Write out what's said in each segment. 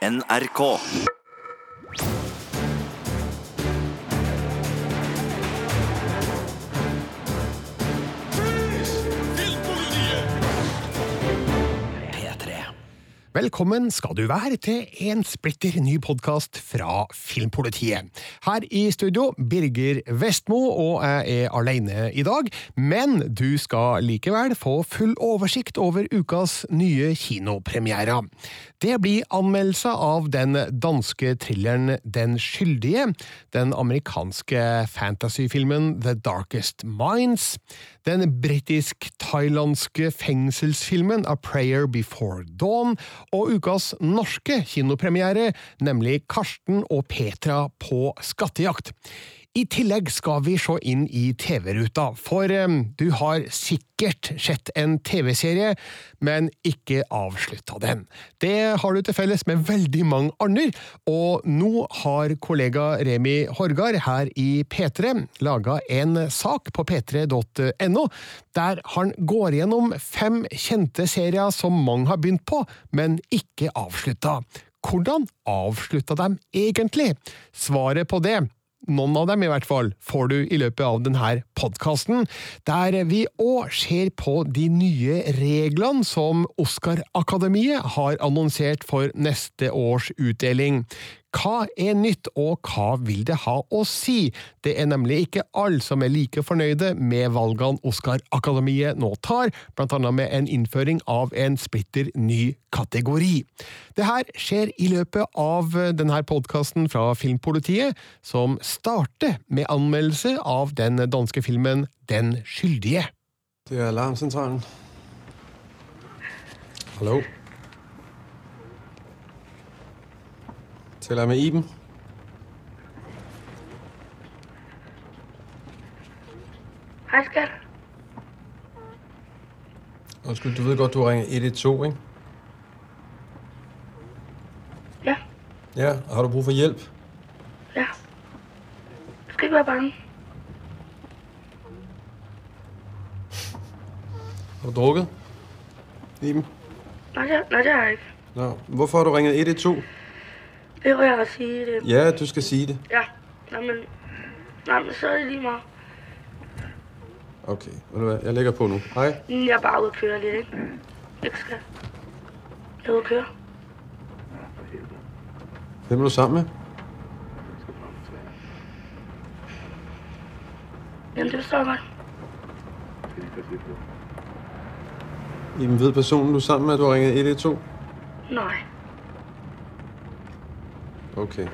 NRK. Velkommen skal du være til en splitter ny podkast fra Filmpolitiet. Her i studio Birger Vestmo, og jeg er alene i dag, men du skal likevel få full oversikt over ukas nye kinopremierer. Det blir anmeldelse av den danske thrilleren Den skyldige, den amerikanske fantasyfilmen The Darkest Minds, den britisk-thailandske fengselsfilmen A Prayer Before Dawn, og ukas norske kinopremiere, nemlig Karsten og Petra på skattejakt. I tillegg skal vi se inn i TV-ruta, for eh, du har sikkert sett en TV-serie, men ikke avslutta den. Det har du til felles med veldig mange andre, og nå har kollega Remi Horgard her i P3 laga en sak på p3.no, der han går gjennom fem kjente serier som mange har begynt på, men ikke avslutta. Hvordan avslutta de egentlig? Svaret på det noen av dem i hvert fall, får du i løpet av denne podkasten, der vi òg ser på de nye reglene som Oscar-akademiet har annonsert for neste års utdeling. Hva er nytt, og hva vil det ha å si? Det er nemlig ikke alle som er like fornøyde med valgene Oscar-akademiet nå tar, annet med en innføring av en splitter ny kategori. Det her skjer i løpet av denne podkasten fra Filmpolitiet, som starter med anmeldelse av den danske filmen Den skyldige. Det er alarmcentralen. Hallo? Taler jeg med Iben? Hej skat. Undskyld, du ved godt, du har ringet 112, ikke? Ja, Ja, og har du brug for hjælp? ja. Du skal ikke være bange. Har du drukket? Iben? Nej, det, nej, det har jeg ikke. Nå, hvorfor har du ringet 112? Det var jeg at sige det. Ja, du skal sige det. Ja, nej, men, nej, men så er det lige meget. Okay, ved du hvad, jeg lægger på nu. Hej. Mm, Jeg er bare ude at køre lidt, ikke? Ikke skal. Jeg er ude at køre. Hvem er du sammen med? Jamen, det forstår jeg godt. Jamen, ved personen, du er sammen med, at du har ringet 112? Nej. Okay.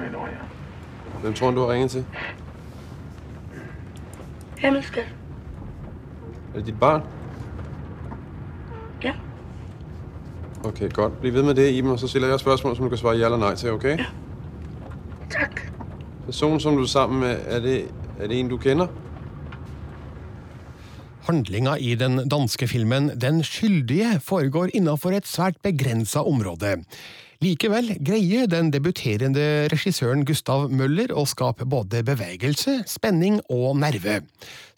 Hvem tror du, har ringet til? Jamen, skat. Er det dit barn? Ja. Okay, godt. Bliv ved med det, Iben, og så stiller jeg spørgsmål, som du kan svare ja eller nej til, okay? Tak. Personen, som du er sammen med, er det, er det en, du kender? Handlinga i den danske filmen Den skyldige foregår innenfor et svært begrensa område. Likevel greier den debuterende regissøren Gustav Møller å skape både bevegelse, spenning og nerve.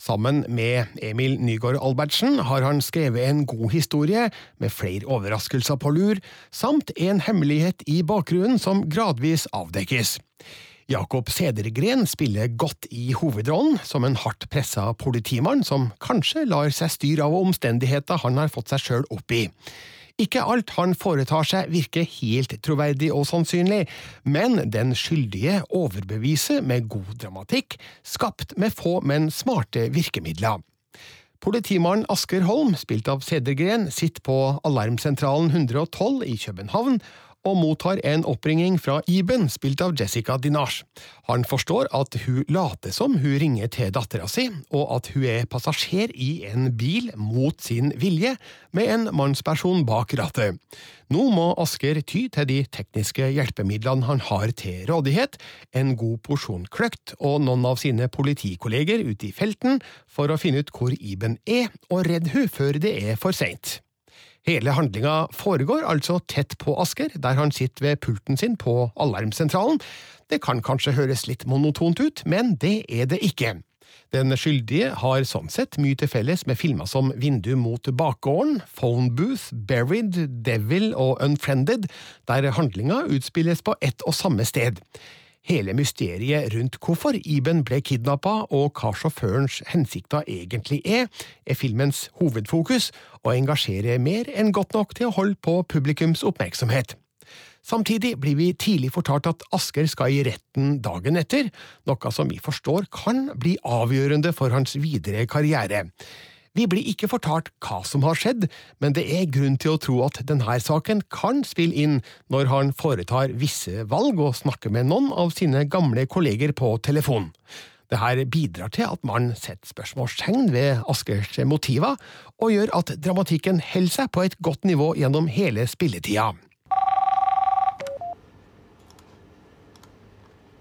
Sammen med Emil Nygaard Albertsen har han skrevet en god historie, med flere overraskelser på lur, samt en hemmelighet i bakgrunnen som gradvis avdekkes. Jakob Sedergren spiller godt i hovedrollen, som en hardt pressa politimann som kanskje lar seg styre av omstendigheter han har fått seg sjøl opp i. Ikke alt han foretar seg virker helt troverdig og sannsynlig, men den skyldige overbeviser med god dramatikk, skapt med få, men smarte virkemidler. Politimannen Asker Holm, spilt av Sedergren, sitter på Alarmsentralen 112 i København og mottar en oppringing fra Iben, spilt av Jessica Dinage. Han forstår at hun later som hun ringer til dattera si, og at hun er passasjer i en bil mot sin vilje, med en mannsperson bak rattet. Nå må Asker ty til de tekniske hjelpemidlene han har til rådighet, en god porsjon kløkt og noen av sine politikolleger ute i felten, for å finne ut hvor Iben er, og redde hun før det er for seint. Hele handlinga foregår altså tett på Asker, der han sitter ved pulten sin på alarmsentralen. Det kan kanskje høres litt monotont ut, men det er det ikke. Den skyldige har sånn sett mye til felles med filmer som Vindu mot bakgården, Phonebooth, Buried, Devil og Unfriended, der handlinga utspilles på ett og samme sted. Hele mysteriet rundt hvorfor Iben ble kidnappa og hva sjåførens hensikter egentlig er, er filmens hovedfokus, og engasjerer mer enn godt nok til å holde på publikums oppmerksomhet. Samtidig blir vi tidlig fortalt at Asker skal i retten dagen etter, noe som vi forstår kan bli avgjørende for hans videre karriere. Vi blir ikke fortalt hva som har skjedd, men det er grunn til å tro at denne saken kan spille inn når han foretar visse valg og snakker med noen av sine gamle kolleger på telefon. Dette bidrar til at man setter spørsmålstegn ved Askers motiver, og gjør at dramatikken holder seg på et godt nivå gjennom hele spilletida.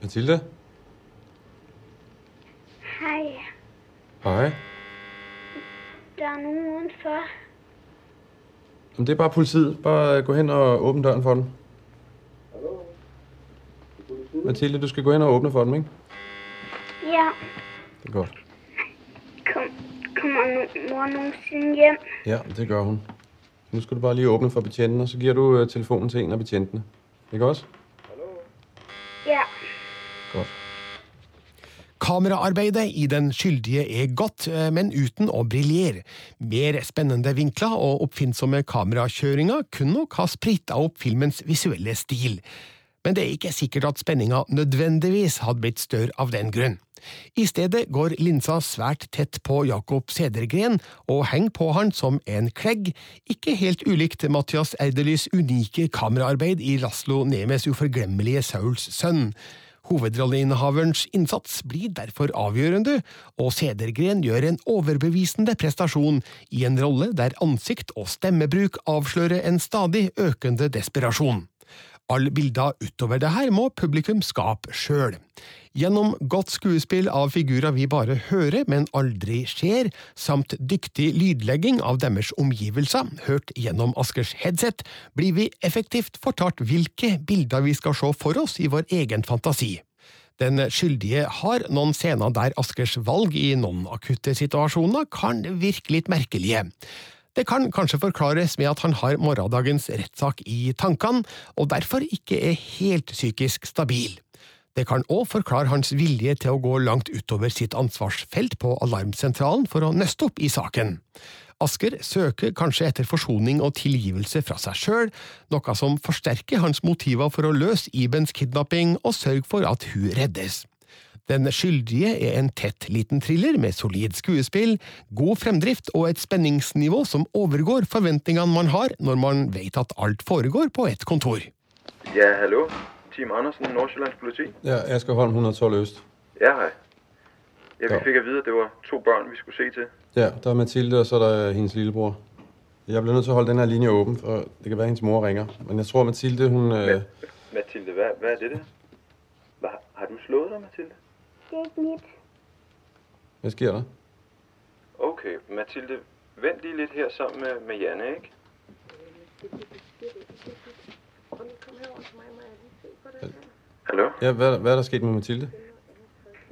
Mathilde? Hei. Hej. Der er nogen udenfor. Men det er bare politiet. Bare gå hen og åbne døren for dem. Mathilde, du skal gå hen og åbne for dem, ikke? Ja, Det er godt. kom, kommer no- mor nogensinde hjem? Ja, det gør hun. Nu skal du bare lige åbne for betjenten, og så giver du øh, telefonen til en af betjentene. Ikke også? Ja. Godt. Kameraarbeidet i Den skyldige er godt, eh, men uten å briljere. Mer spennende vinkler og oppfinnsomme kamerakjøringer kunne nok ha spritta opp filmens visuelle stil. Men det er ikke sikkert at spenninga nødvendigvis hadde blitt større av den grunn. I stedet går linsa svært tett på Jakob Sedergren og henger på han som en klegg, ikke helt ulikt Mathias Erdelys unike kameraarbeid i Laslo Nemes uforglemmelige Sauls sønn. Hovedrolleinnehaverens innsats blir derfor avgjørende, og Sedergren gjør en overbevisende prestasjon i en rolle der ansikt og stemmebruk avslører en stadig økende desperasjon. Alle bilder utover det her må publikum skape sjøl. Gjennom godt skuespill av figurer vi bare hører, men aldri ser, samt dyktig lydlegging av deres omgivelser, hørt gjennom Askers headset, blir vi effektivt fortalt hvilke bilder vi skal se for oss i vår egen fantasi. Den skyldige har noen scener der Askers valg i noen akutte situasjoner kan virke litt merkelige. Det kan kanskje forklares med at han har morgendagens rettssak i tankene, og derfor ikke er helt psykisk stabil. Det kan òg forklare hans vilje til å gå langt utover sitt ansvarsfelt på alarmsentralen for å nøste opp i saken. Asker søker kanskje etter forsoning og tilgivelse fra seg sjøl, noe som forsterker hans motiver for å løse Ibens kidnapping og sørge for at hun reddes. Den skyldige er en tett liten thriller med solid skuespill, god fremdrift og et spenningsnivå som overgår forventningene man har når man vet at alt foregår på et kontor. Ja, hallo? Team Andersen, Nordsjællands politi? Ja, Asger Holm 112 Øst. Ja, hej. Ja, vi fikk fik at vide, at det var to børn, vi skulle se til. Ja, der er Mathilde, og så er der hendes lillebror. Jeg blir nødt til å holde den her linje åpen, for det kan være, hennes hendes mor ringer. Men jeg tror, Mathilde, hun... Ma Mathilde, hva, hva er det der? Hvad, har du slået deg, Mathilde? Det er ikke mit. Hvad sker der? Okay, Mathilde, vent lige lidt her sammen med, med Janne, ikke? Hallo? Ja, hvad, hvad er der sket med Mathilde?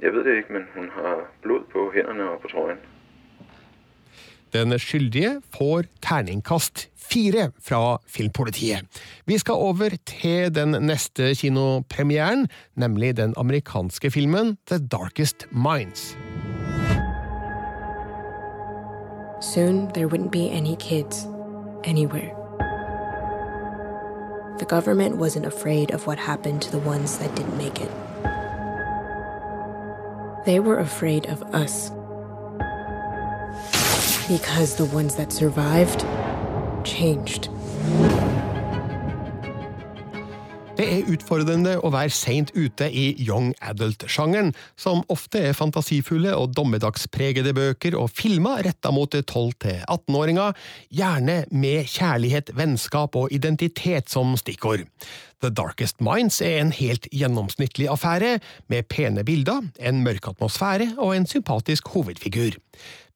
Jeg ved det ikke, men hun har blod på hænderne og på trøjen. Den skyldige får terningkast fire fra Filmpolitiet. Vi skal over til den neste kinopremieren, nemlig den amerikanske filmen The Darkest Minds. Soon, there wouldn't be any kids anywhere. The government wasn't afraid of what happened to the ones that didn't make it. They were afraid of us. Because the ones that survived changed. Det er utfordrende å være seint ute i young adult-sjangeren, som ofte er fantasifulle og dommedagspregede bøker og filmer retta mot 12–18-åringer, gjerne med kjærlighet, vennskap og identitet som stikkord. The Darkest Minds er en helt gjennomsnittlig affære, med pene bilder, en mørk atmosfære og en sympatisk hovedfigur.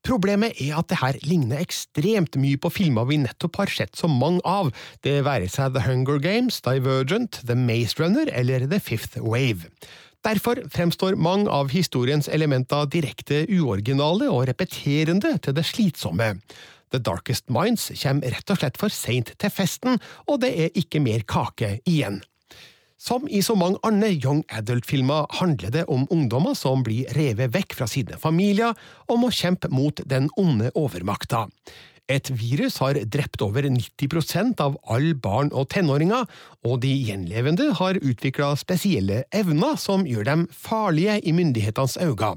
Problemet er at det her ligner ekstremt mye på filmer vi nettopp har sett så mange av, det være seg The Hunger Games, Divergent, The Maze Runner eller The Fifth Wave. Derfor fremstår mange av historiens elementer direkte uoriginale og repeterende til det slitsomme. The Darkest Minds kommer rett og slett for seint til festen, og det er ikke mer kake igjen. Som i så mange andre young adult-filmer handler det om ungdommer som blir revet vekk fra sine familier og må kjempe mot den onde overmakta. Et virus har drept over 90% av alle barn og tenåringer, og de gjenlevende har utvikla spesielle evner som gjør dem farlige i myndighetenes øyne.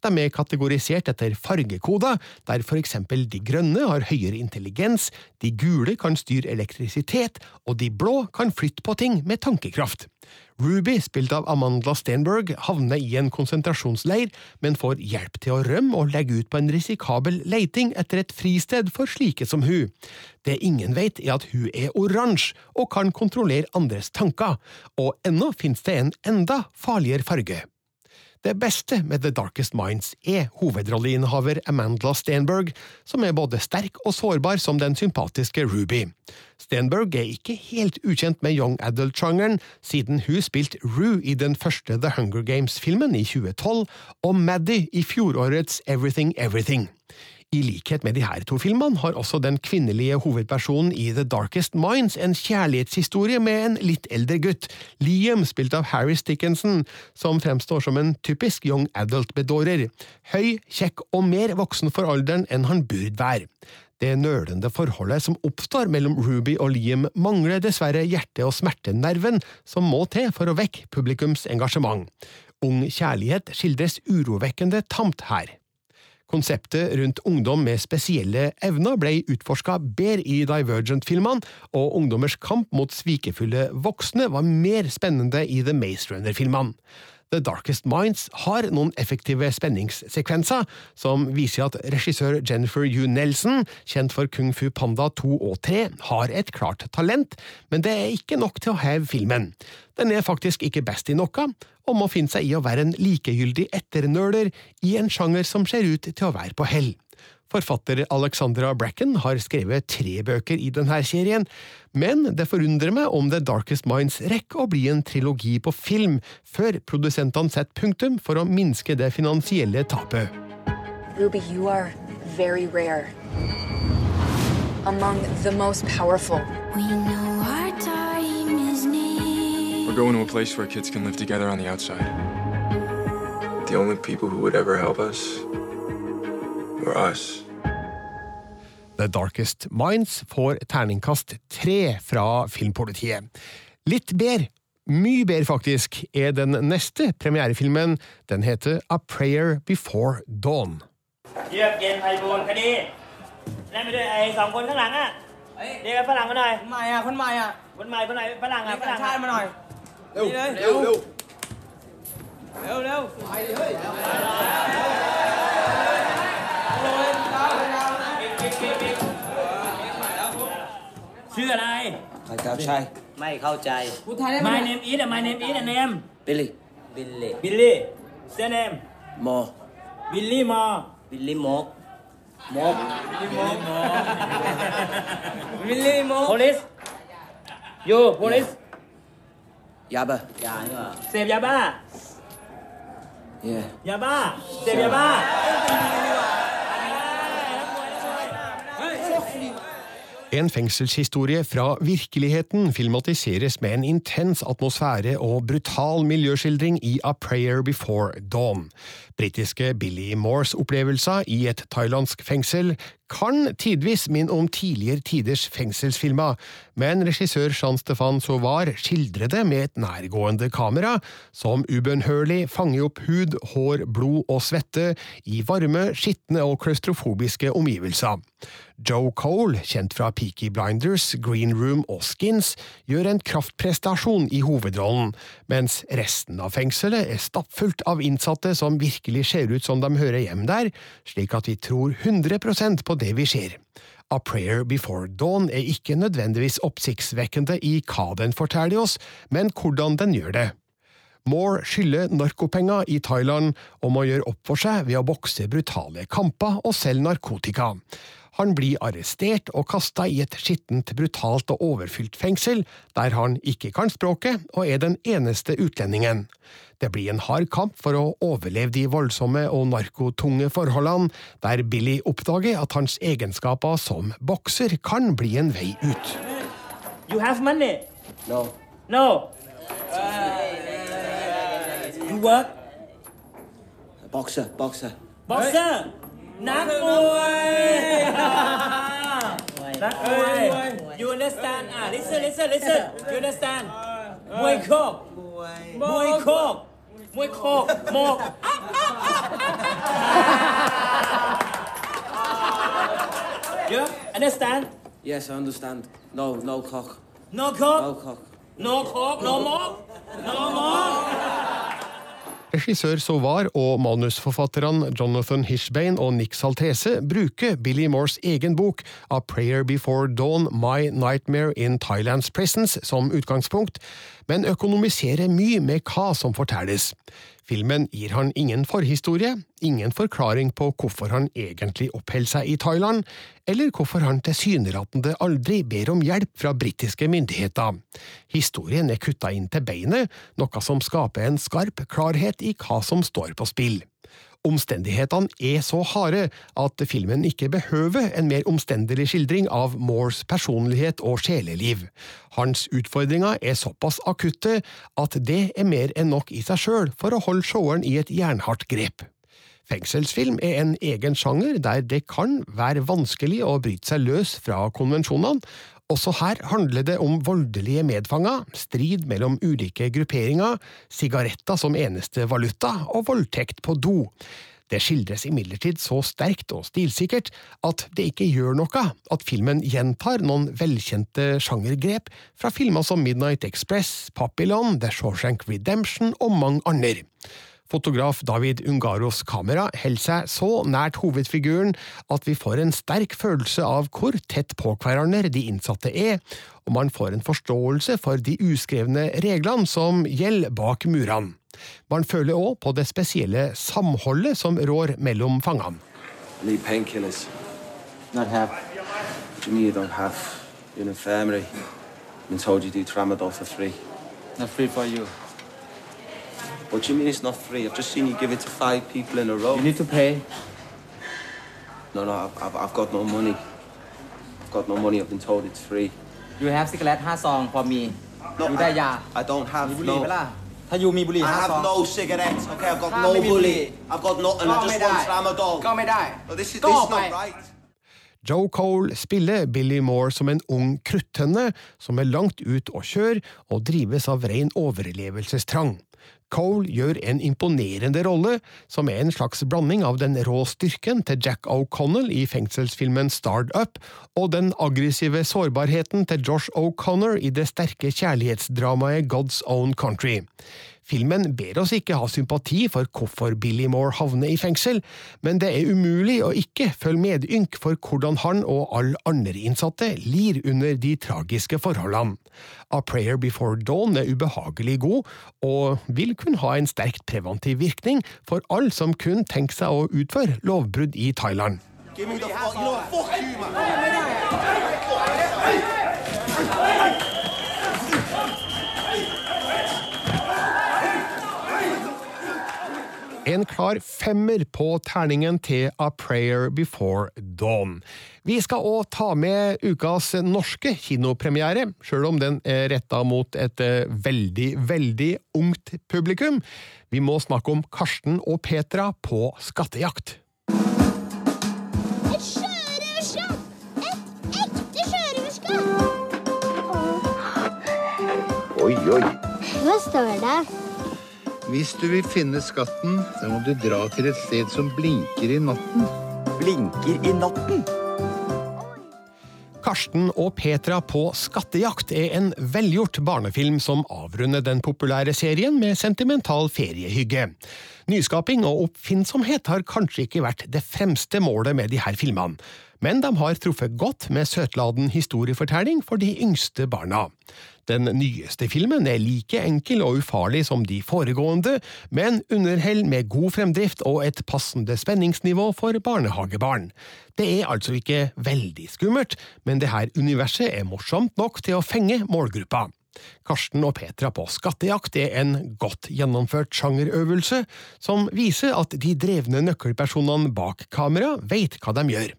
De er kategorisert etter fargekoder, der for eksempel de grønne har høyere intelligens, de gule kan styre elektrisitet, og de blå kan flytte på ting med tankekraft. Ruby, spilt av Amanda Stenberg, havner i en konsentrasjonsleir, men får hjelp til å rømme og legge ut på en risikabel leiting etter et fristed for slike som hun. Det ingen vet, er at hun er oransje og kan kontrollere andres tanker, og ennå finnes det en enda farligere farge. Det beste med The Darkest Minds er hovedrolleinnehaver Amandla Stenberg, som er både sterk og sårbar som den sympatiske Ruby. Stenberg er ikke helt ukjent med young adult-sjangeren, siden hun spilte Rue i den første The Hunger Games-filmen i 2012, og Maddie i fjorårets Everything Everything. I likhet med de her to filmene har også den kvinnelige hovedpersonen i The Darkest Minds en kjærlighetshistorie med en litt eldre gutt, Liam, spilt av Harris Dickinson, som fremstår som en typisk young adult-bedårer. Høy, kjekk og mer voksen for alderen enn han burde være. Det nølende forholdet som oppstår mellom Ruby og Liam, mangler dessverre hjerte- og smertenerven som må til for å vekke publikums engasjement. Ung kjærlighet skildres urovekkende tamt her. Konseptet rundt ungdom med spesielle evner ble utforska bedre i Divergent-filmene, og ungdommers kamp mot svikefulle voksne var mer spennende i The Maze Runner-filmene. The Darkest Minds har noen effektive spenningssekvenser, som viser at regissør Jennifer U. Nelson, kjent for Kung Fu Panda 2 og 3, har et klart talent, men det er ikke nok til å heve filmen. Den er faktisk ikke best i noe, og må finne seg i å være en likegyldig etternøler i en sjanger som ser ut til å være på hell. Forfatter Alexandra Bracken har skrevet tre bøker i denne serien, men det forundrer meg om The Darkest Minds rekker å bli en trilogi på film, før produsentene setter punktum for å minske det finansielle tapet. Ruby, you are very rare. Among the most powerful. We know our time is near. We're going to a place where kids can live together on the outside. The only people who would ever help us were us. The Darkest Minds får terningkast tre fra Filmpolitiet. Litt bedre, mye bedre faktisk, er den neste premierefilmen. Den heter A Prayer Before Dawn. เยือกเย็นไพบูลย์คดีนั่นไปด้วยไอ้สองคนข้างหลังอ่ะเรียกฝรั่งมาหน่อย ใหม่อ่ะ คนใหม่อ่ะ คนใหม่คนไหนฝรั่งอ่ะฝ ต่า รั่ ง ง ชา อ่ะ ติมาหน่อย เร็ว เร็ว เร็ว เร็ว เร็วไปดิเฮ้ย ชื่ออะไรใครครับใช่ไม่เข้าใจพูดไทยได้ไหม My name is อะ My name is อะ name Billy Billy Billy surname โม Billy Mo Billy โมกโมก Billy Mo Billy โมก Police You Police ยาบะเสพยาบ้า เย่ยาบ้าเสพยาบ้า En fengselshistorie fra virkeligheten filmatiseres med en intens atmosfære og brutal miljøskildring i A Prayer Before Dawn. Britiske Billy Moores opplevelser i et thailandsk fengsel kan tidvis minne om tidligere tiders fengselsfilmer, men regissør Jean-Stefan Sauvard skildrer det med et nærgående kamera, som ubønnhørlig fanger opp hud, hår, blod og svette i varme, skitne og klaustrofobiske omgivelser. Joe Cole, kjent fra Peaky Blinders, Green Room og Skins, gjør en kraftprestasjon i hovedrollen, mens resten av fengselet er stappfullt av innsatte som virkelig ser ut som de hører hjem der, slik at vi tror 100% på det vi ser. A Prayer Before Dawn er ikke nødvendigvis oppsiktsvekkende i hva den forteller oss, men hvordan den gjør det. Moore skylder narkopenger i Thailand og må gjøre opp for seg ved å bokse brutale kamper og selge narkotika. Han blir arrestert og kasta i et skittent, brutalt og overfylt fengsel, der han ikke kan språket og er den eneste utlendingen. Det blir en hard kamp for å overleve de voldsomme og narkotunge forholdene, der Billy oppdager at hans egenskaper som bokser kan bli en vei ut. You have money? No. No. You work? Bokser. Bokser. Bokser! Nakmoi! That way. You understand? Ah, listen, listen, listen. You understand? Muay Thai. Muay Thai. muy cool, more. yeah, understand? Yes, I understand. No, no cock. No cock? No cock. No cock, no more? No more? Regissør Sovar og manusforfatterne Jonathan Hishbane og Nick Saltese bruker Billy Moores egen bok A Prayer Before Dawn My Nightmare in Thailand's Presence som utgangspunkt, men økonomiserer mye med hva som fortelles. Filmen gir han ingen forhistorie, ingen forklaring på hvorfor han egentlig oppholder seg i Thailand, eller hvorfor han tilsynelatende aldri ber om hjelp fra britiske myndigheter. Historien er kutta inn til beinet, noe som skaper en skarp klarhet i hva som står på spill. Omstendighetene er så harde at filmen ikke behøver en mer omstendelig skildring av Moores personlighet og sjeleliv. Hans utfordringer er såpass akutte at det er mer enn nok i seg sjøl for å holde seeren i et jernhardt grep. Fengselsfilm er en egen sjanger der det kan være vanskelig å bryte seg løs fra konvensjonene. Også her handler det om voldelige medfanger, strid mellom ulike grupperinger, sigaretter som eneste valuta og voldtekt på do. Det skildres imidlertid så sterkt og stilsikkert at det ikke gjør noe at filmen gjentar noen velkjente sjangergrep fra filmer som Midnight Express, Papillon, The Shawshank Redemption og mange andre. Fotograf David Ungaros kamera holder seg så nært hovedfiguren at vi får en sterk følelse av hvor tett på hverandre de innsatte er, og man får en forståelse for de uskrevne reglene som gjelder bak murene. Man føler òg på det spesielle samholdet som rår mellom fangene. Not free for you. What do you mean it's not free? I've just seen you give it to five people in a row. You need to pay. No, no, I've, I've, I've got no money. I've got no money. I've been told it's free. You have cigarette 5ซอง for me No, อยู่ได้ยา I, I don't มี have บุหรี่ no. ไหมล่ะ ถ้าอยู่มีบุหรี่ I 5 have ซอง no cigarettes. Okay, I've got ถ้า no ไม่มีบุหรี่ bully. I've got nothing. ก็ I ไม่ just ได้ want tramadol. ก็ไม่ได้ No, this is, Go this is away. not right. Joe Cole spiller Billy Moore som en ung kruttønne som er langt ut å kjøre og drives av ren overlevelsestrang. Cole gjør en imponerende rolle, som er en slags blanding av den rå styrken til Jack O'Connell i fengselsfilmen Start Up, og den aggressive sårbarheten til Josh O'Connor i det sterke kjærlighetsdramaet God's Own Country. Filmen ber oss ikke ha sympati for hvorfor Billy Moore havner i fengsel, men det er umulig å ikke følge medynk for hvordan han og alle andre innsatte lir under de tragiske forholdene. A Prayer Before Dawn er ubehagelig god, og vil kunne ha en sterkt preventiv virkning for alle som kun tenker seg å utføre lovbrudd i Thailand. Give me the fuck. You know? Fuck you, man. En klar femmer på terningen til A Prayer Before Dawn. Vi skal òg ta med ukas norske kinopremiere, sjøl om den er retta mot et eh, veldig, veldig ungt publikum. Vi må snakke om Karsten og Petra på skattejakt. Et sjørøverskap! Et ekte sjørøverskap! Oi, oi. Hva står det? Hvis du vil finne skatten, så må du dra til et sted som blinker i natten. Blinker i natten? Karsten og Petra på skattejakt er en velgjort barnefilm som avrunder den populære serien med sentimental feriehygge. Nyskaping og oppfinnsomhet har kanskje ikke vært det fremste målet med de her filmene, men de har truffet godt med søtladen historiefortelling for de yngste barna. Den nyeste filmen er like enkel og ufarlig som de foregående, men underhell med god fremdrift og et passende spenningsnivå for barnehagebarn. Det er altså ikke veldig skummelt, men det her universet er morsomt nok til å fenge målgruppa. Karsten og Petra på skattejakt er en godt gjennomført sjangerøvelse som viser at de drevne nøkkelpersonene bak kamera veit hva de gjør.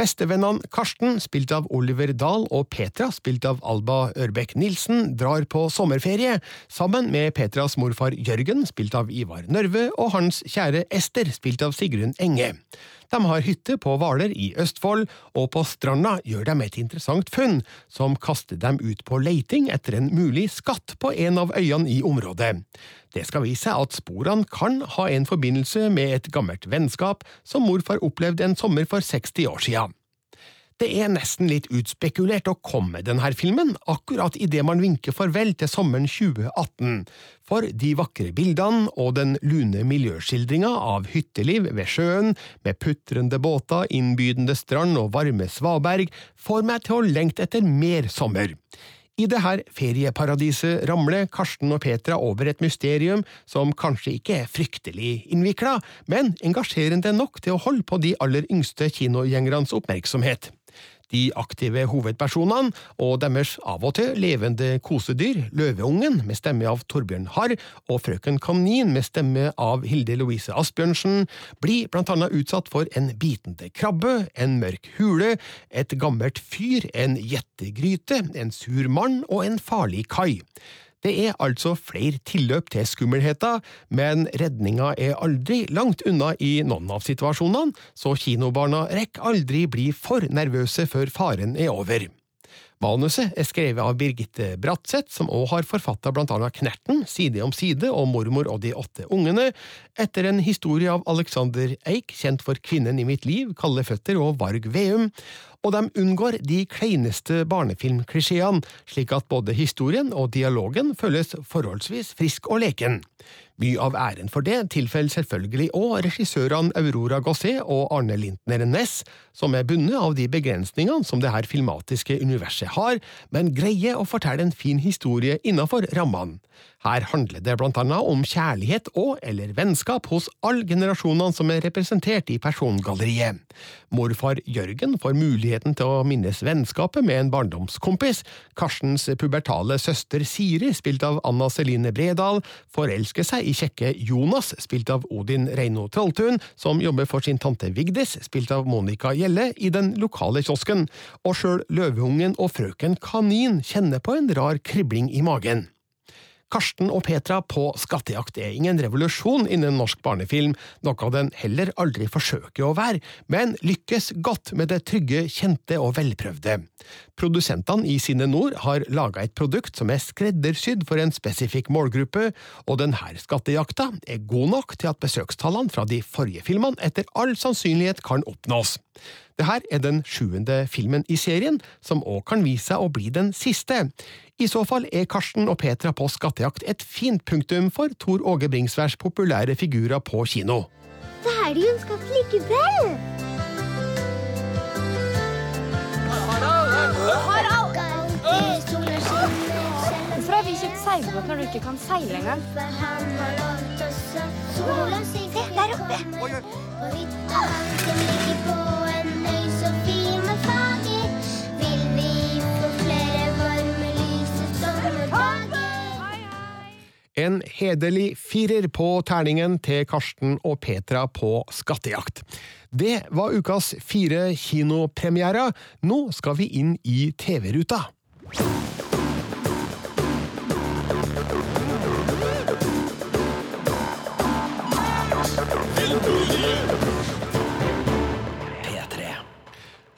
Bestevennene Karsten, spilt av Oliver Dahl, og Petra, spilt av Alba Ørbekk Nilsen, drar på sommerferie, sammen med Petras morfar Jørgen, spilt av Ivar Nørve, og hans kjære Ester, spilt av Sigrun Enge. De har hytte på Hvaler i Østfold, og på stranda gjør de et interessant funn, som kaster dem ut på leiting etter en mulig skatt på en av øyene i området. Det skal vise seg at sporene kan ha en forbindelse med et gammelt vennskap som morfar opplevde en sommer for 60 år siden. Det er nesten litt utspekulert å komme med denne filmen akkurat idet man vinker farvel til sommeren 2018, for de vakre bildene og den lune miljøskildringa av hytteliv ved sjøen, med putrende båter, innbydende strand og varme svaberg, får meg til å lengte etter mer sommer. I det her ferieparadiset ramler Karsten og Petra over et mysterium som kanskje ikke er fryktelig innvikla, men engasjerende nok til å holde på de aller yngste kinogjengernes oppmerksomhet. De aktive hovedpersonene og deres av og til levende kosedyr, Løveungen med stemme av Torbjørn Harr og Frøken Kanin med stemme av Hilde Louise Asbjørnsen, blir blant annet utsatt for en bitende krabbe, en mørk hule, et gammelt fyr, en gjettegryte, en sur mann og en farlig kai. Det er altså flere tilløp til skummelheta, men redninga er aldri langt unna i noen av situasjonene, så kinobarna rekker aldri bli for nervøse før faren er over. Manuset er skrevet av Birgitte Bratseth, som også har forfatta blant annet Knerten, Side om side og Mormor og de åtte ungene, etter en historie av Alexander Eik, kjent for Kvinnen i mitt liv, Kalde føtter og Varg Veum, og de unngår de kleineste barnefilmklisjeene, slik at både historien og dialogen føles forholdsvis frisk og leken. Mye av æren for det tilfeller selvfølgelig òg regissørene Aurora Gossé og Arne Lintner Næss, som er bundet av de begrensningene som det her filmatiske universet har, men greier å fortelle en fin historie innafor rammene. Her handler det blant annet om kjærlighet og eller vennskap hos alle generasjonene som er representert i persongalleriet. Morfar Jørgen får muligheten til å minnes vennskapet med en barndomskompis, Karstens pubertale søster Siri, spilt av Anna Celine Bredal, forelsker seg i kjekke Jonas, spilt av Odin Reino Trolltun, som jobber for sin tante Vigdis, spilt av Monica Gjelle, i den lokale kiosken, og sjøl Løveungen og frøken Kanin kjenner på en rar kribling i magen. Karsten og Petra på skattejakt er ingen revolusjon innen norsk barnefilm, noe den heller aldri forsøker å være, men lykkes godt med det trygge, kjente og velprøvde. Produsentene i Sine Nord har laga et produkt som er skreddersydd for en spesifikk målgruppe, og denne skattejakta er god nok til at besøkstallene fra de forrige filmene etter all sannsynlighet kan oppnås. Dette er den sjuende filmen i serien, som òg kan vise seg å bli den siste. I så fall er Karsten og Petra på skattejakt et fint punktum for Tor Åge Bringsværs populære figurer på kino. Da er det jo en skatt likevel! Harald! Hvorfor har vi kjøpt seilbåt når du ikke kan seile engang? Se, der oppe! En hederlig firer på terningen til Karsten og Petra på skattejakt. Det var ukas fire kinopremierer. Nå skal vi inn i TV-ruta.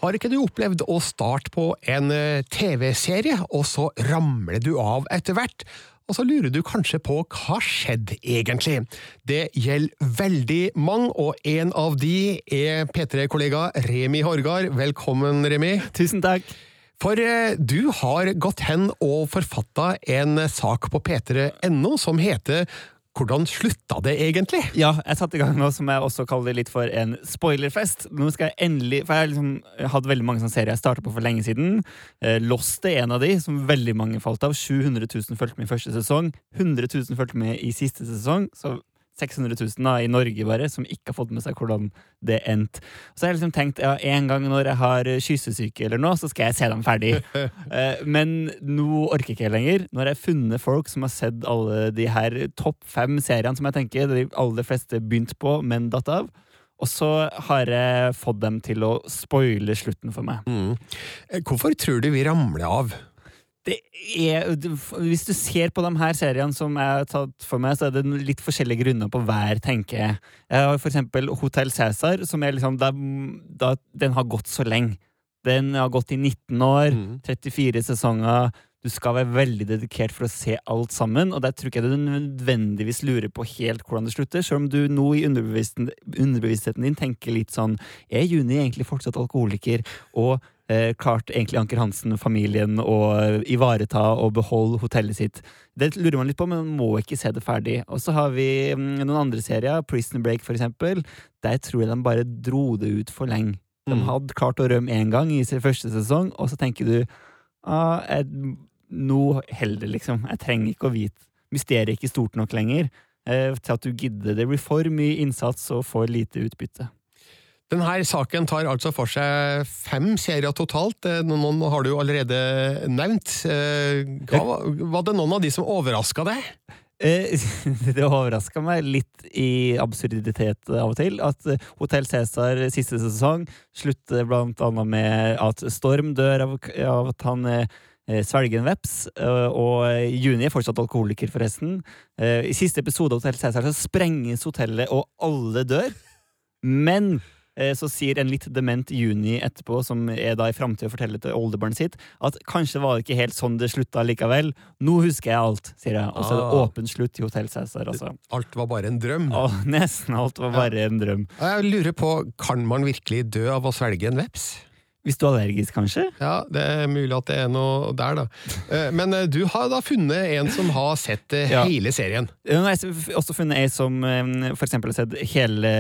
Har ikke du opplevd å starte på en eh, TV-serie, og så ramler du av etter hvert? Og så lurer du kanskje på hva skjedde egentlig? Det gjelder veldig mange, og en av de er P3-kollega Remi Horgard. Velkommen, Remi. Tusen takk. For eh, du har gått hen og forfatta en sak på p3.no som heter Hvordan slutta det egentlig? Ja, jeg satte i gang noe som jeg også kaller det litt for en spoilerfest. Nå skal jeg endelig, for Jeg har liksom hatt veldig mange sånne serier jeg starta på for lenge siden. Eh, Lost er en av de som veldig mange falt av. 700 000 fulgte med i første sesong. 100 000 fulgte med i siste sesong. Så 600 000 da, i Norge bare, som ikke har fått med seg hvordan det endte. Så har jeg liksom tenkt ja, en gang når jeg har kyssesyke eller noe, så skal jeg se dem ferdig. Eh, Men nå orker jeg ikke lenger. Nå har jeg funnet folk som har sett alle de her topp fem seriene som jeg tenker de aller fleste begynte på, men datt av. Og så har jeg fått dem til å spoile slutten for meg. Mm. Hvorfor tror du vi ramler av? Det er, hvis du ser på de her seriene som jeg har tatt for meg, så er det litt forskjellige grunner på hver, tenker jeg. Jeg har for eksempel Hotell Cæsar, som er liksom da, da, Den har gått så lenge. Den har gått i 19 år, 34 sesonger. Du skal være veldig dedikert for å se alt sammen, og der tror ikke jeg du nødvendigvis lurer på helt hvordan det slutter, selv om du nå i underbevisstheten, underbevisstheten din tenker litt sånn Er Juni egentlig fortsatt alkoholiker? Og klart egentlig Anker Hansen-familien å ivareta og beholde hotellet sitt. Det lurer man litt på, men man må ikke se det ferdig. Og så har vi mm, noen andre serier, Prison Break for eksempel. Der tror jeg de bare dro det ut for lenge. De Mm. hadde klart å rømme én gang i sin første sesong, og så tenker du ah, jeg, nå heller, liksom. Jeg trenger ikke å vite. Mysteriet er ikke stort nok lenger eh, til at du gidder. Det blir for mye innsats og for lite utbytte. Denne saken tar altså for seg fem serier totalt. Eh, Noen har du allerede nevnt. Eh, Hva, var det noen av de som overraska deg? Eh, det overraska meg litt i absurditet av og til. At Hotell Cæsar siste sesong slutter blant annet med at Storm dør av, av at han svelger en veps. Og Juni er fortsatt alkoholiker, forresten. I siste episode av Hotell Cæsar så sprenges hotellet, og alle dør. Men så sier en litt dement Juni etterpå, som er da i framtida forteller til oldebarnet sitt, at kanskje var det ikke helt sånn det slutta likevel. Nå husker jeg alt, sier jeg. Og så er det Ah. åpen slutt i Hotell Cæsar, altså. Alt var bare en drøm. Å, nesten alt var bare en drøm. Jeg lurer på, kan man virkelig dø av å svelge en veps? Hvis du er allergisk, kanskje? Ja, det er mulig at det er noe der, da. Eh, Men eh, du har da funnet en som har sett eh, Ja. hele serien. Jeg har også funnet ei som for eksempel har sett hele,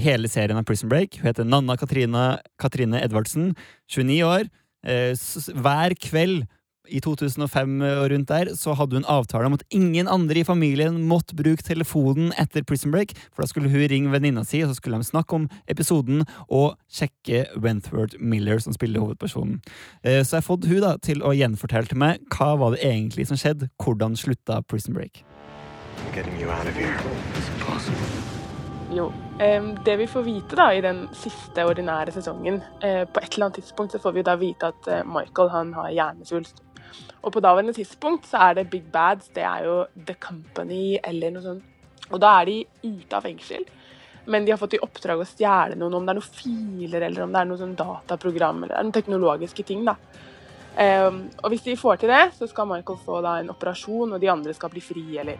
hele serien av Prison Break. Hun heter Nanna Katrine, Katrine Edvardsen, 29 år. Hver kveld i 2005 og rundt der så hadde hun avtale om at ingen andre i familien måtte bruke telefonen etter Prison Break, for da skulle hun ringe venninna si, og så skulle de snakke om episoden og sjekke Wentworth Miller, som spiller hovedpersonen. Eh, Så jeg har fått hun da til å gjenfortelle til meg hva var det egentlig som skjedde, hvordan slutta Prison Break. Jo. det vi får vite da i den siste ordinære sesongen eh, På et eller annet tidspunkt så får vi da vite at eh, Michael han har hjernesvulst. Og på daværende tidspunkt så er det Big Bads, det er jo The Company eller noe sånt. Og da er de ute av fengsel. Men de har fått i oppdrag å stjele noen, om det er noen filer eller om det er noe sånn dataprogram eller er noen teknologiske ting. da. Um, og hvis de får til det, så skal Michael få da en operasjon, og de andre skal bli fri, eller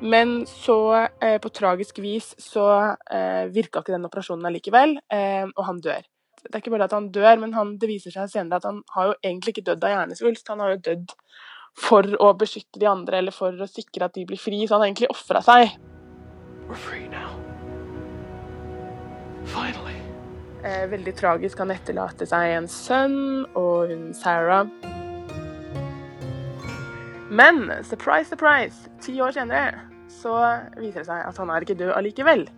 men så, eh, på tragisk vis, så eh, virka ikke den operasjonen allikevel, eh, og han dør. Det er ikke bare at han dør, men han, det viser seg senere at han har jo egentlig ikke dødd av hjernesvulst. Han har jo dødd for å beskytte de andre, eller for å sikre at de blir fri, så han har egentlig ofra seg. Eh, veldig tragisk. Han etterlater seg en sønn og hun Sarah. Men surprise, surprise, ti år senere så viser det seg at han er ikke død allikevel.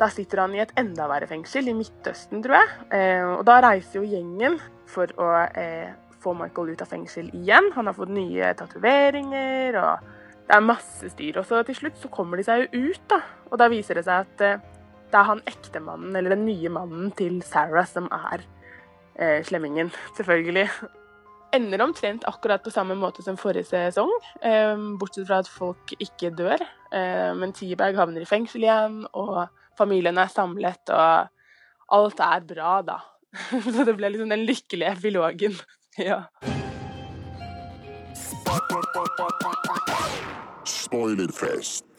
Da sitter han i et enda verre fengsel, i Midtøsten, tror jeg. Eh, og da reiser jo gjengen for å eh, få Michael ut av fengsel igjen. Han har fått nye tatoveringer, og det er masse styr. Og så til slutt så kommer de seg jo ut, da. Og da viser det seg at eh, det er han ektemannen, eller den nye mannen til Sarah, som er eh, slemmingen, selvfølgelig. Ender omtrent akkurat på samme måte som forrige sesong, eh, bortsett fra at folk ikke dør. Eh, men T-Bag havner i fengsel igjen, og familien er samlet, og alt er bra, da. Så det ble liksom den lykkelige epilogen. ja. Spoilerfest.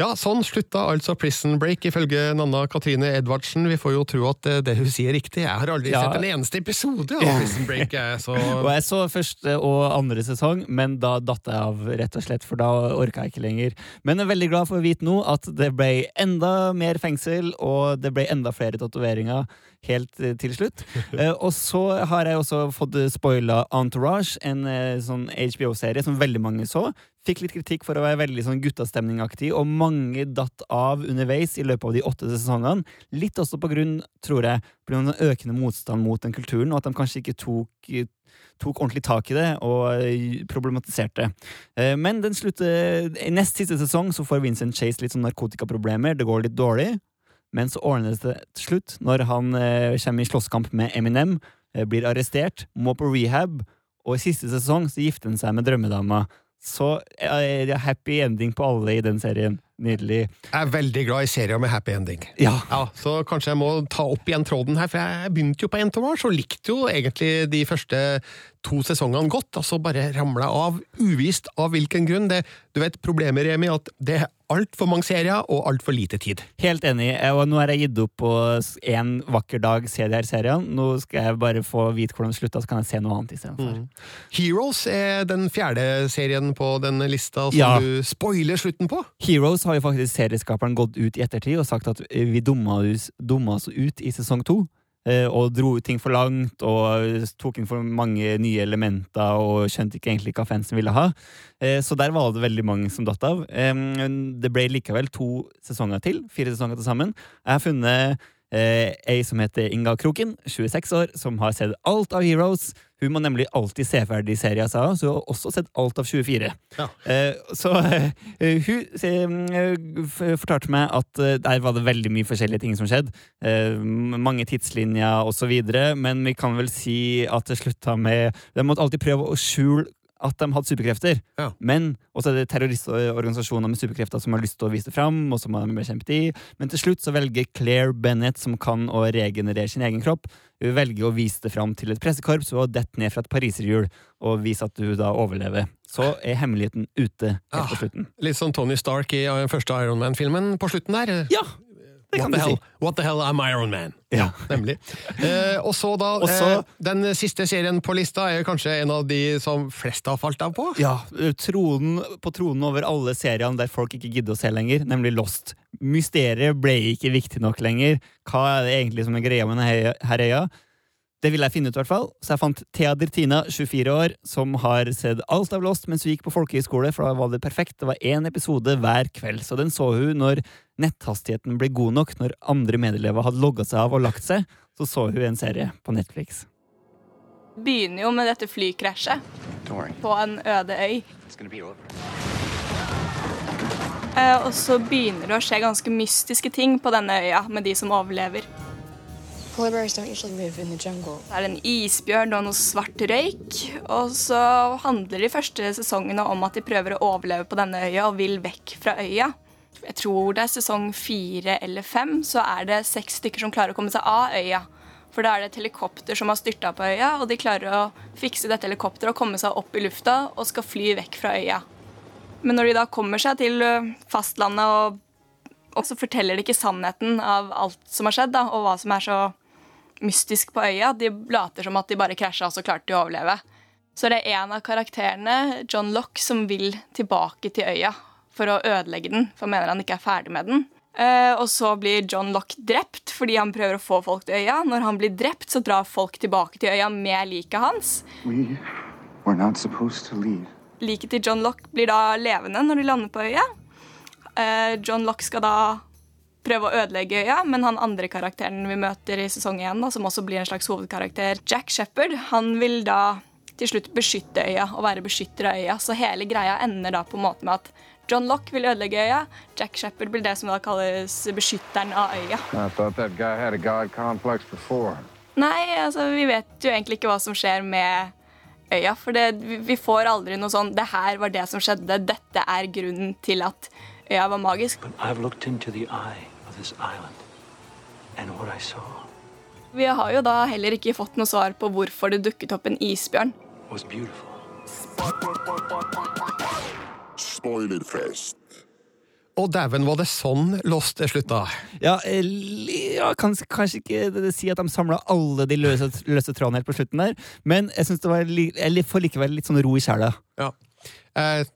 Ja, sånn slutta altså Prison Break, ifølge Nanna Katrine Edvardsen. Vi får jo tro at eh, det hun sier er riktig. Jeg har aldri Ja. sett en eneste episode av Prison Break, jeg, så Og jeg så første og andre sesong, men da datt jeg av, rett og slett, for da orka jeg ikke lenger. Men jeg er veldig glad for å vite nå at det ble enda mer fengsel, og det ble enda flere tatoveringer helt eh, til slutt. Eh, og så har jeg også fått spoila Entourage, en sånn HBO-serie som veldig mange så. Fikk litt kritikk for å være veldig sånn guttastemningaktig, og mange datt av underveis i løpet av de åtte sesongene. Litt også på grunn, tror jeg, på grunn av økende motstand mot den kulturen, og at de kanskje ikke tok tok ordentlig tak i det og eh, problematiserte. det. Men den slutter nest siste sesong så får Vincent Chase litt sånn narkotikaproblemer. Det går litt dårlig. Men så ordnes det til slutt, når han eh, kommer i slåsskamp med Eminem, eh, blir arrestert, må på rehab, og i siste sesong så gifter han seg med drømmedama. Så uh, happy ending på alle i den serien. Nydelig. Jeg er veldig glad i serier med happy ending. Ja. Så kanskje jeg må ta opp igjen tråden her, for jeg begynte jo på Entourage og likte jo egentlig de første to sesongene godt, og så bare ramla jeg av, uvisst av hvilken grunn. Det, du vet, problemet, Remi, at det altfor mange serier og altfor lite tid. Helt enig. Og nå har jeg gitt opp på en vakker dag se de her seriene. Nå skal jeg bare få vite hvordan det slutta, så kan jeg se noe annet istedenfor. Mm. Heroes er den fjerde serien på denne lista som Ja. du spoiler slutten på. Heroes har jo faktisk serieskaperen gått ut i ettertid og sagt at vi dumma oss, dumma oss ut i sesong to. Eh, Og dro ut ting for langt og tok inn for mange nye elementer og skjønte ikke egentlig hva fansen ville ha. Eh, Så der var det veldig mange som datt av. Det ble likevel to sesonger til. Fire sesonger til sammen. Jeg har funnet eh, ei som heter Inga Kroken, 26 år, som har sett alt av Heroes. Hun må nemlig alltid se ferdig serien, sa hun, så hun har også sett alt av 24. Ja. Eh, så eh, hun se, fortalte meg at eh, der var det veldig mye forskjellige ting som skjedde. Eh, mange tidslinjer videre, men vi kan vel si at det slutta med De måtte alltid prøve å skjule at de hadde superkrefter. Men også er det terroristorganisasjoner med superkrefter som har lyst til å vise det fram, og som har bekjempet i. Men til slutt så velger Claire Bennett, som kan å regenerere sin egen kropp, hun velger å vise det fram til et pressekorps og dette ned fra et pariserhjul og vise at du da overlever. Så er hemmeligheten ute helt på slutten. Litt som Tony Stark i den første Iron Man-filmen på slutten der. Ja, What the hell? What the hell, I'm Iron Man. Ja. Nemlig. Eh, og så da, Også, eh, Den siste serien på lista er kanskje en av de som flest har falt av på? Ja, tronen, på tronen over alle seriene der folk ikke gidder å se lenger, nemlig Lost. Mysteriet ble ikke viktig nok lenger. Hva er det egentlig som er greia med denne her øya? Det ville jeg finne ut, i hvert fall. Så jeg fant Thea Dirtina, 24 år, som har sett alt av Lost mens hun gikk på folkehøyskole, for da var det perfekt. Det var én episode hver kveld, så den så hun når netthastigheten ble god nok, når andre medelever hadde logga seg av og lagt seg. Så så hun en serie på Netflix. begynner jo med dette flykrasjet på en øde øy. Eh, og så begynner det å skje ganske mystiske ting på denne øya med de som overlever. Polar bears don't usually live in the jungle. Det er en isbjørn og noe svart røyk. Og så handler de første sesongene om at de prøver å overleve på denne øya og vil vekk fra øya. Jeg tror det er sesong fire eller fem, så er det seks stykker som klarer å komme seg av øya. For da er det et helikopter som har styrta på øya, og de klarer å fikse dette helikopteret og komme seg opp i lufta og skal fly vekk fra øya. Men når de da kommer seg til fastlandet, og, og så forteller de ikke sannheten av alt som har skjedd, da, og hva som er så mystisk på øya. De later som at de bare krasja, og så klarte de å overleve. Så det er en av karakterene, John Lock, som vil tilbake til øya for å ødelegge den, for han mener han ikke er ferdig med den. Uh, og så blir John Lock drept fordi han prøver å få folk til øya. Når han blir drept, så drar folk tilbake til øya med liket hans. We were not to leave. Liket til John Lock blir da levende når de lander på øya. Uh, John Lock skal da prøve å ødelegge øya, men han andre karakteren vi møter i sesong 1, som også blir en slags hovedkarakter, Jack Shepherd, han vil da til slutt beskytte øya og være beskytter av øya. Så hele greia ender da på en måte med at John Lock vil ødelegge øya, Jack Shepherd blir det som da kalles beskytteren av øya. Nei, altså vi vet jo egentlig ikke hva som skjer med øya. For det, vi- får aldri noe sånn 'Det her var det som skjedde. Dette er grunnen til at øya var magisk'. Island, Vi har jo da heller ikke fått noe svar på hvorfor det dukket opp en isbjørn. was beautiful. Spoilerfest. Og dæven, var det sånn Lost slutta? Ja, eh, ja kanskje, kanskje ikke si at de samla alle de løse, løse trådene helt på slutten der, men jeg synes det var jeg får likevel litt sånn ro i sjela. Ja. Jeg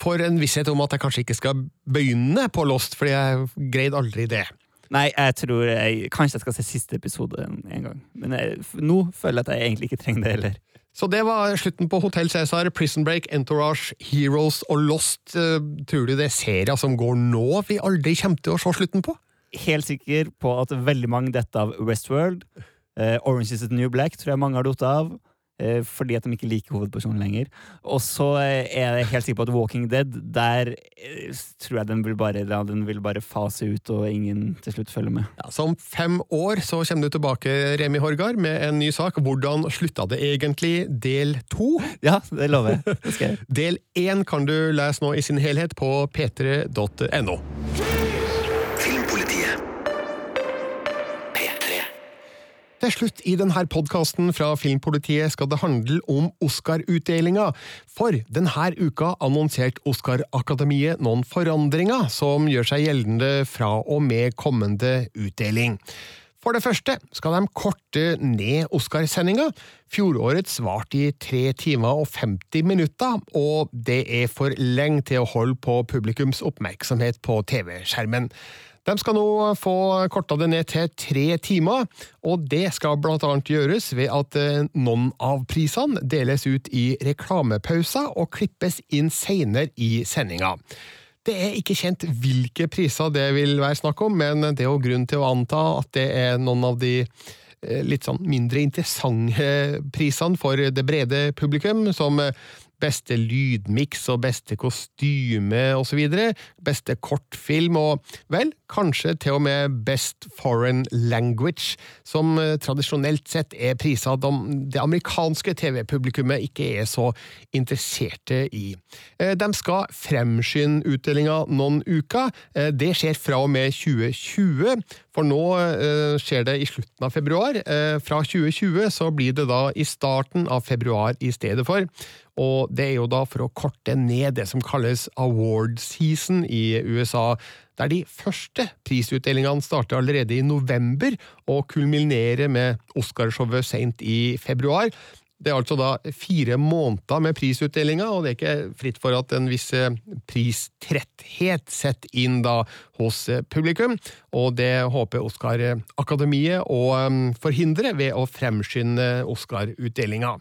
får en visshet om at jeg kanskje ikke skal begynne på Lost, fordi jeg greide aldri det. Nei, jeg tror jeg, kanskje jeg skal se siste episode en, en gang, men jeg, nå føler jeg at jeg egentlig ikke trenger det heller. Så det var slutten på Hotell Cæsar, Prison Break, Entourage, Heroes og Lost. Eh, Tror du det er serier som går nå vi aldri kommer til å se slutten på? Helt sikker på at veldig mange detter av Westworld. Eh, Orange is the New Black tror jeg mange har datt av. eh, fordi at de ikke liker hovedpersonen lenger. Og så eh, er jeg helt sikker på at Walking Dead, der eh, tror jeg den vil bare, ja, den vil bare fase ut, og ingen til slutt følger med. Ja, så om fem år så kommer du tilbake, Remi Horgard, med en ny sak. Hvordan slutta det egentlig? Del to. Ja, det lover jeg. Det. Del én kan du lese nå i sin helhet på p3.no. Til slutt i denne podkasten fra Filmpolitiet skal det handle om Oscar-utdelinga. For denne uka annonserte Oscar-akademiet noen forandringer som gjør seg gjeldende fra og med kommende utdeling. For det første skal de korte ned Oscarsendinga. Fjorårets varte i tre timer og 50 minutter, og det er for lenge til å holde på publikums oppmerksomhet på TV-skjermen. De skal nå få korta det ned til tre timer, og det skal annet gjøres ved at eh, noen av prisene deles ut i reklamepauser og klippes inn senere i sendinga. Det er ikke kjent hvilke priser det vil være snakk om, men det er jo grunn til å anta at det er noen av de eh, litt sånn mindre interessante prisene for det brede publikum, som eh, beste lydmiks og beste kostyme osv., beste kortfilm og vel, kanskje til og med Best Foreign Language, som eh, tradisjonelt sett er priser de, det amerikanske TV-publikummet ikke er så interesserte i. Eh, De skal fremskynde utdelinga noen uker. Eh, Det skjer fra og med 2020, for nå skjer det i slutten av februar. Fra 2020 så blir det da i starten av februar i stedet for. Og det er jo da for å korte ned det som kalles award season i USA, der de første prisutdelingene starter allerede i november og kulminerer med Oscarshowet sent i februar. Det er altså da fire måneder med prisutdelinga, og det er ikke fritt for at en viss eh, pristretthet setter inn da hos eh, publikum, og det håper Oscar-akademiet å eh, forhindre ved å fremskynde Oscar-utdelinga.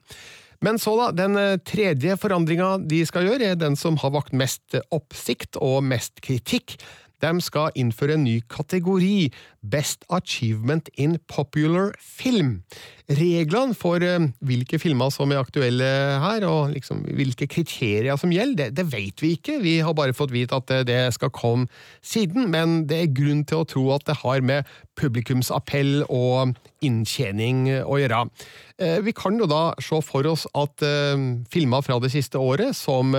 Men så da, den tredje forandringa de skal gjøre, er den som har vakt mest oppsikt og mest kritikk. De skal innføre en ny kategori, Best Achievement in Popular Film. Reglene for eh, hvilke filmer som er aktuelle her, og liksom hvilke kriterier som gjelder, det, det vet vi ikke. Vi har bare fått vite at eh, det skal komme siden, men det er grunn til å tro at det har med publikumsappell og inntjening å gjøre. Eh, Vi kan jo da se for oss at filmer fra det siste året, som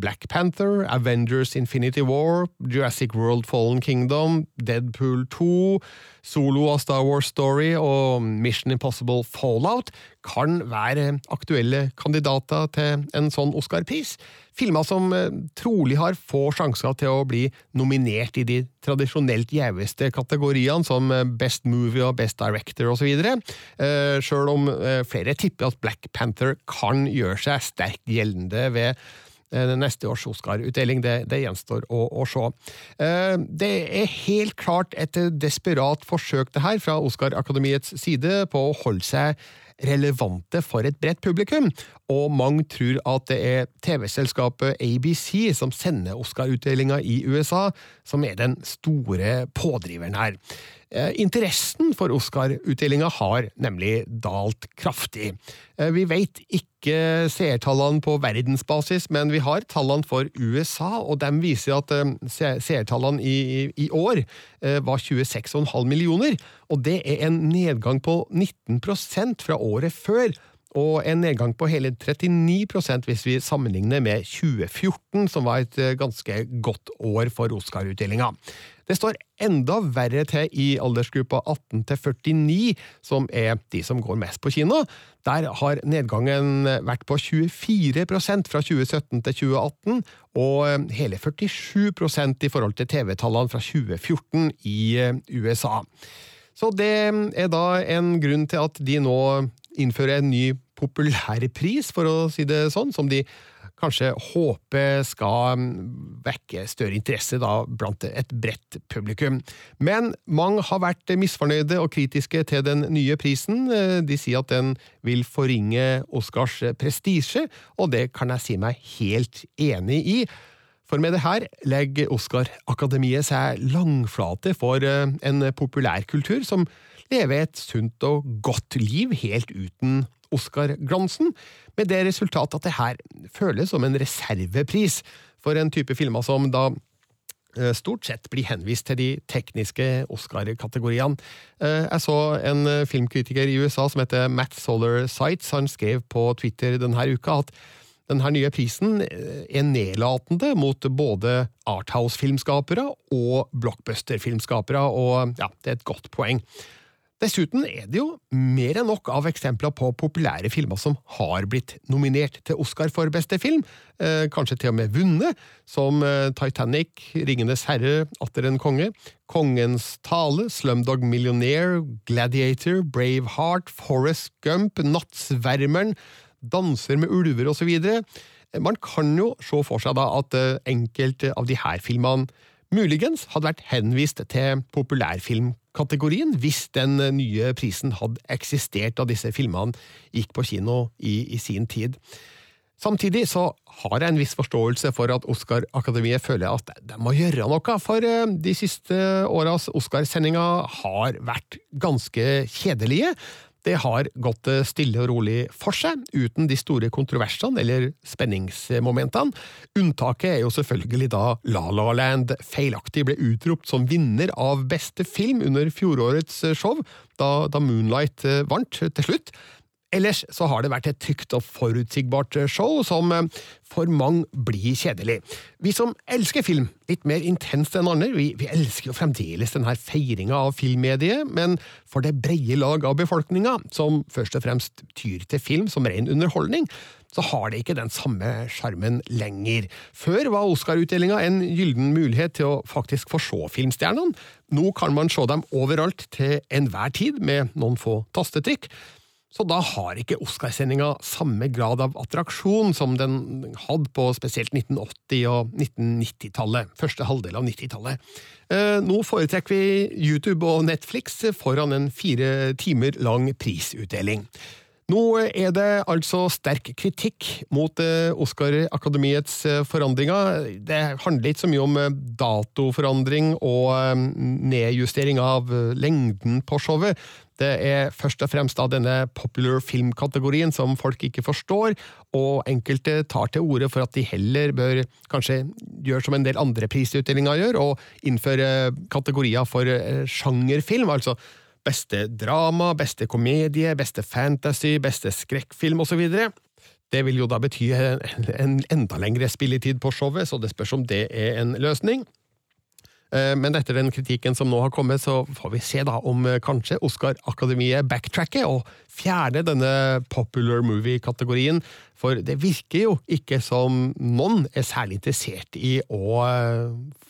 Black Panther, Avengers Infinity War, Jurassic World Fallen Kingdom, Deadpool 2, Solo av Star Wars Story og Mission Impossible Fallout, kan være aktuelle kandidater til en sånn Oscar-pris. Filmer som eh, trolig har få sjanser til å bli nominert i de tradisjonelt gjeveste kategoriene, som eh, Best Movie og Best Director osv., eh, sjøl om flere tipper at Black Panther kan gjøre seg sterkt gjeldende ved neste års Oscar-utdeling. Det, det gjenstår å, å se. Eh, Det er helt klart et desperat forsøk det her fra Oscar-akademiets side på å holde seg relevante for et bredt publikum, og mange tror at det er TV-selskapet ABC som sender Oscar-utdelinga i USA, som er den store pådriveren her. Eh, Interessen for Oscar-utdelinga har nemlig dalt kraftig. Eh, Vi vet ikke seertallene på verdensbasis, men vi har tallene for USA, og de viser at eh, seertallene i, år var 26,5 millioner, og det er en nedgang på 19% fra året før. Og en nedgang på hele 39% hvis vi sammenligner med 2014, som var et ganske godt år for Oscar-utdelinga. Det står enda verre til i aldersgruppa 18 til 49, som er de som går mest på kino. Der har nedgangen vært på 24% fra 2017 til 2018, og hele 47% i forhold til TV-tallene fra 2014 i eh, USA. Så det er da en grunn til at de nå innfører en ny populærpris, for å si det sånn, som de kanskje håpe skal vekke større interesse da blant et bredt publikum. Men mange har vært misfornøyde og kritiske til den nye prisen. De sier at den vil forringe Oscars prestisje, og det kan jeg si meg helt enig i. For med det her legger Oscar-akademiet seg langflate for en populærkultur som lever et sunt og godt liv helt uten Oscar-glansen, med det resultat at det her føles som en reservepris for en type filmer som da eh, stort sett blir henvist til de tekniske Oscar-kategoriene. Eh, jeg så en filmkritiker i USA som heter Matt Solar Sights. Han skrev på Twitter denne uka at denne nye prisen eh, er nedlatende mot både Arthouse-filmskapere og blockbuster-filmskapere, og ja, det er et godt poeng. Dessuten er det jo mer enn nok av eksempler på populære filmer som har blitt nominert til Oscar for beste film, eh, kanskje til og med vunnet, som eh, Titanic, Ringenes herre, Atter en konge, Kongens tale, Slumdog Millionaire, Gladiator, Braveheart, Forest Gump, Nattsvermeren, Danser med ulver osv. Man kan jo se for seg da at eh, enkelte av de her filmene muligens hadde vært henvist til populærfilmkategorien hvis den nye prisen hadde eksistert da disse filmene gikk på kino i, i sin tid. Samtidig så har jeg en viss forståelse for at Oscar-akademiet føler at de må gjøre noe, for eh, de siste åras Oscar-sendinger har vært ganske kjedelige. Det har gått stille og rolig for seg, uten de store kontroversene eller spenningsmomentene. Unntaket er jo selvfølgelig da La La Land feilaktig ble utropt som vinner av beste film under fjorårets show, da, da Moonlight vant til slutt. Ellers så har det vært et tykt og forutsigbart show som for mange blir kjedelig. Vi som elsker film litt mer intenst enn andre, vi, vi elsker jo fremdeles denne feiringa av filmmediet, men for det brede lag av befolkninga, som først og fremst tyr til film som ren underholdning, så har det ikke den samme sjarmen lenger. Før var Oscar-utdelinga en gyllen mulighet til å faktisk få se filmstjernene. Nå kan man se dem overalt til enhver tid, med noen få tastetrykk. Så da har ikke Oscarsendinga samme grad av attraksjon som den hadde på spesielt 1980- og 1990-tallet, første halvdel av 90-tallet. Nå foretrekker vi YouTube og Netflix foran en fire timer lang prisutdeling. Nå er det altså sterk kritikk mot Oscar-akademiets forandringer. Det handler ikke så mye om datoforandring og nedjustering av lengden på showet. Det er først og fremst av denne popular film-kategorien som folk ikke forstår, og enkelte tar til orde for at de heller bør kanskje gjøre som en del andre prisutdelinger gjør, og innføre kategorier for sjangerfilm, altså beste drama, beste komedie, beste fantasy, beste skrekkfilm osv. Det vil jo da bety en enda lengre spilletid på showet, så det spørs om det er en løsning. Men etter den kritikken som nå har kommet, så får vi se da om kanskje Oscar-akademiet backtracker og fjerner denne popular movie-kategorien, for det virker jo ikke som noen er særlig interessert i å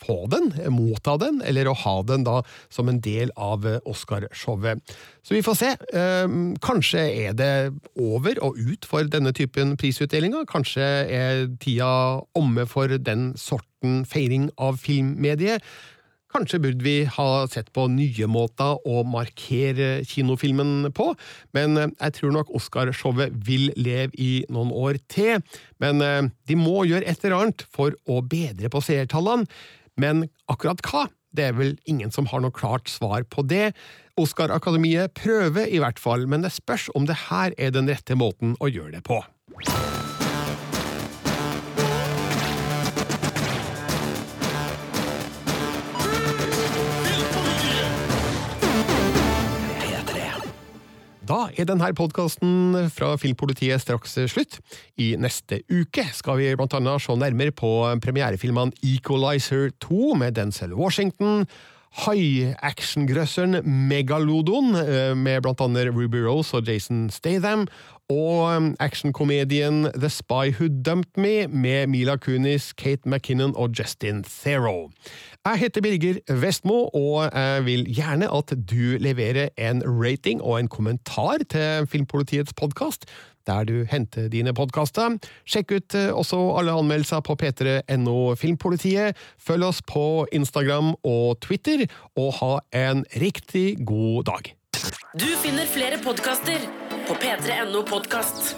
få den, motta den, eller å ha den da som en del av Oscar-showet. Så vi får se. Kanskje er det over og ut for denne typen prisutdelinger. Kanskje er tida omme for den sorten feiring av filmmediet. Kanskje burde vi ha sett på nye måter å markere kinofilmen på, men jeg tror nok Oscarshowet vil leve i noen år til. Men de må gjøre et eller annet for å bedre på seertallene. Men akkurat hva? Det er vel ingen som har noe klart svar på det. Oscar-akademiet prøver i hvert fall, men det spørs om det her er den rette måten å gjøre det på. Da er denne podkasten fra Filmpolitiet straks slutt. I neste uke skal vi blant annet se nærmere på premierefilmene Equalizer 2 med Denzel Washington, High-action-grøsseren Megalodon eh, med blant annet Ruby Rose og Jason Statham, og um, actionkomedien The Spy Who Dumped Me med Mila Kunis, Kate McKinnon og Justin Theroux. Jeg heter Birger Vestmo, og jeg vil gjerne at du leverer en rating og en kommentar til Filmpolitiets podkast der du henter dine podkaster. Sjekk ut eh, også alle anmeldelser på p3.no Filmpolitiet. Følg oss på Instagram og Twitter, og ha en riktig god dag. Du finner flere podkaster på p3.no podkast.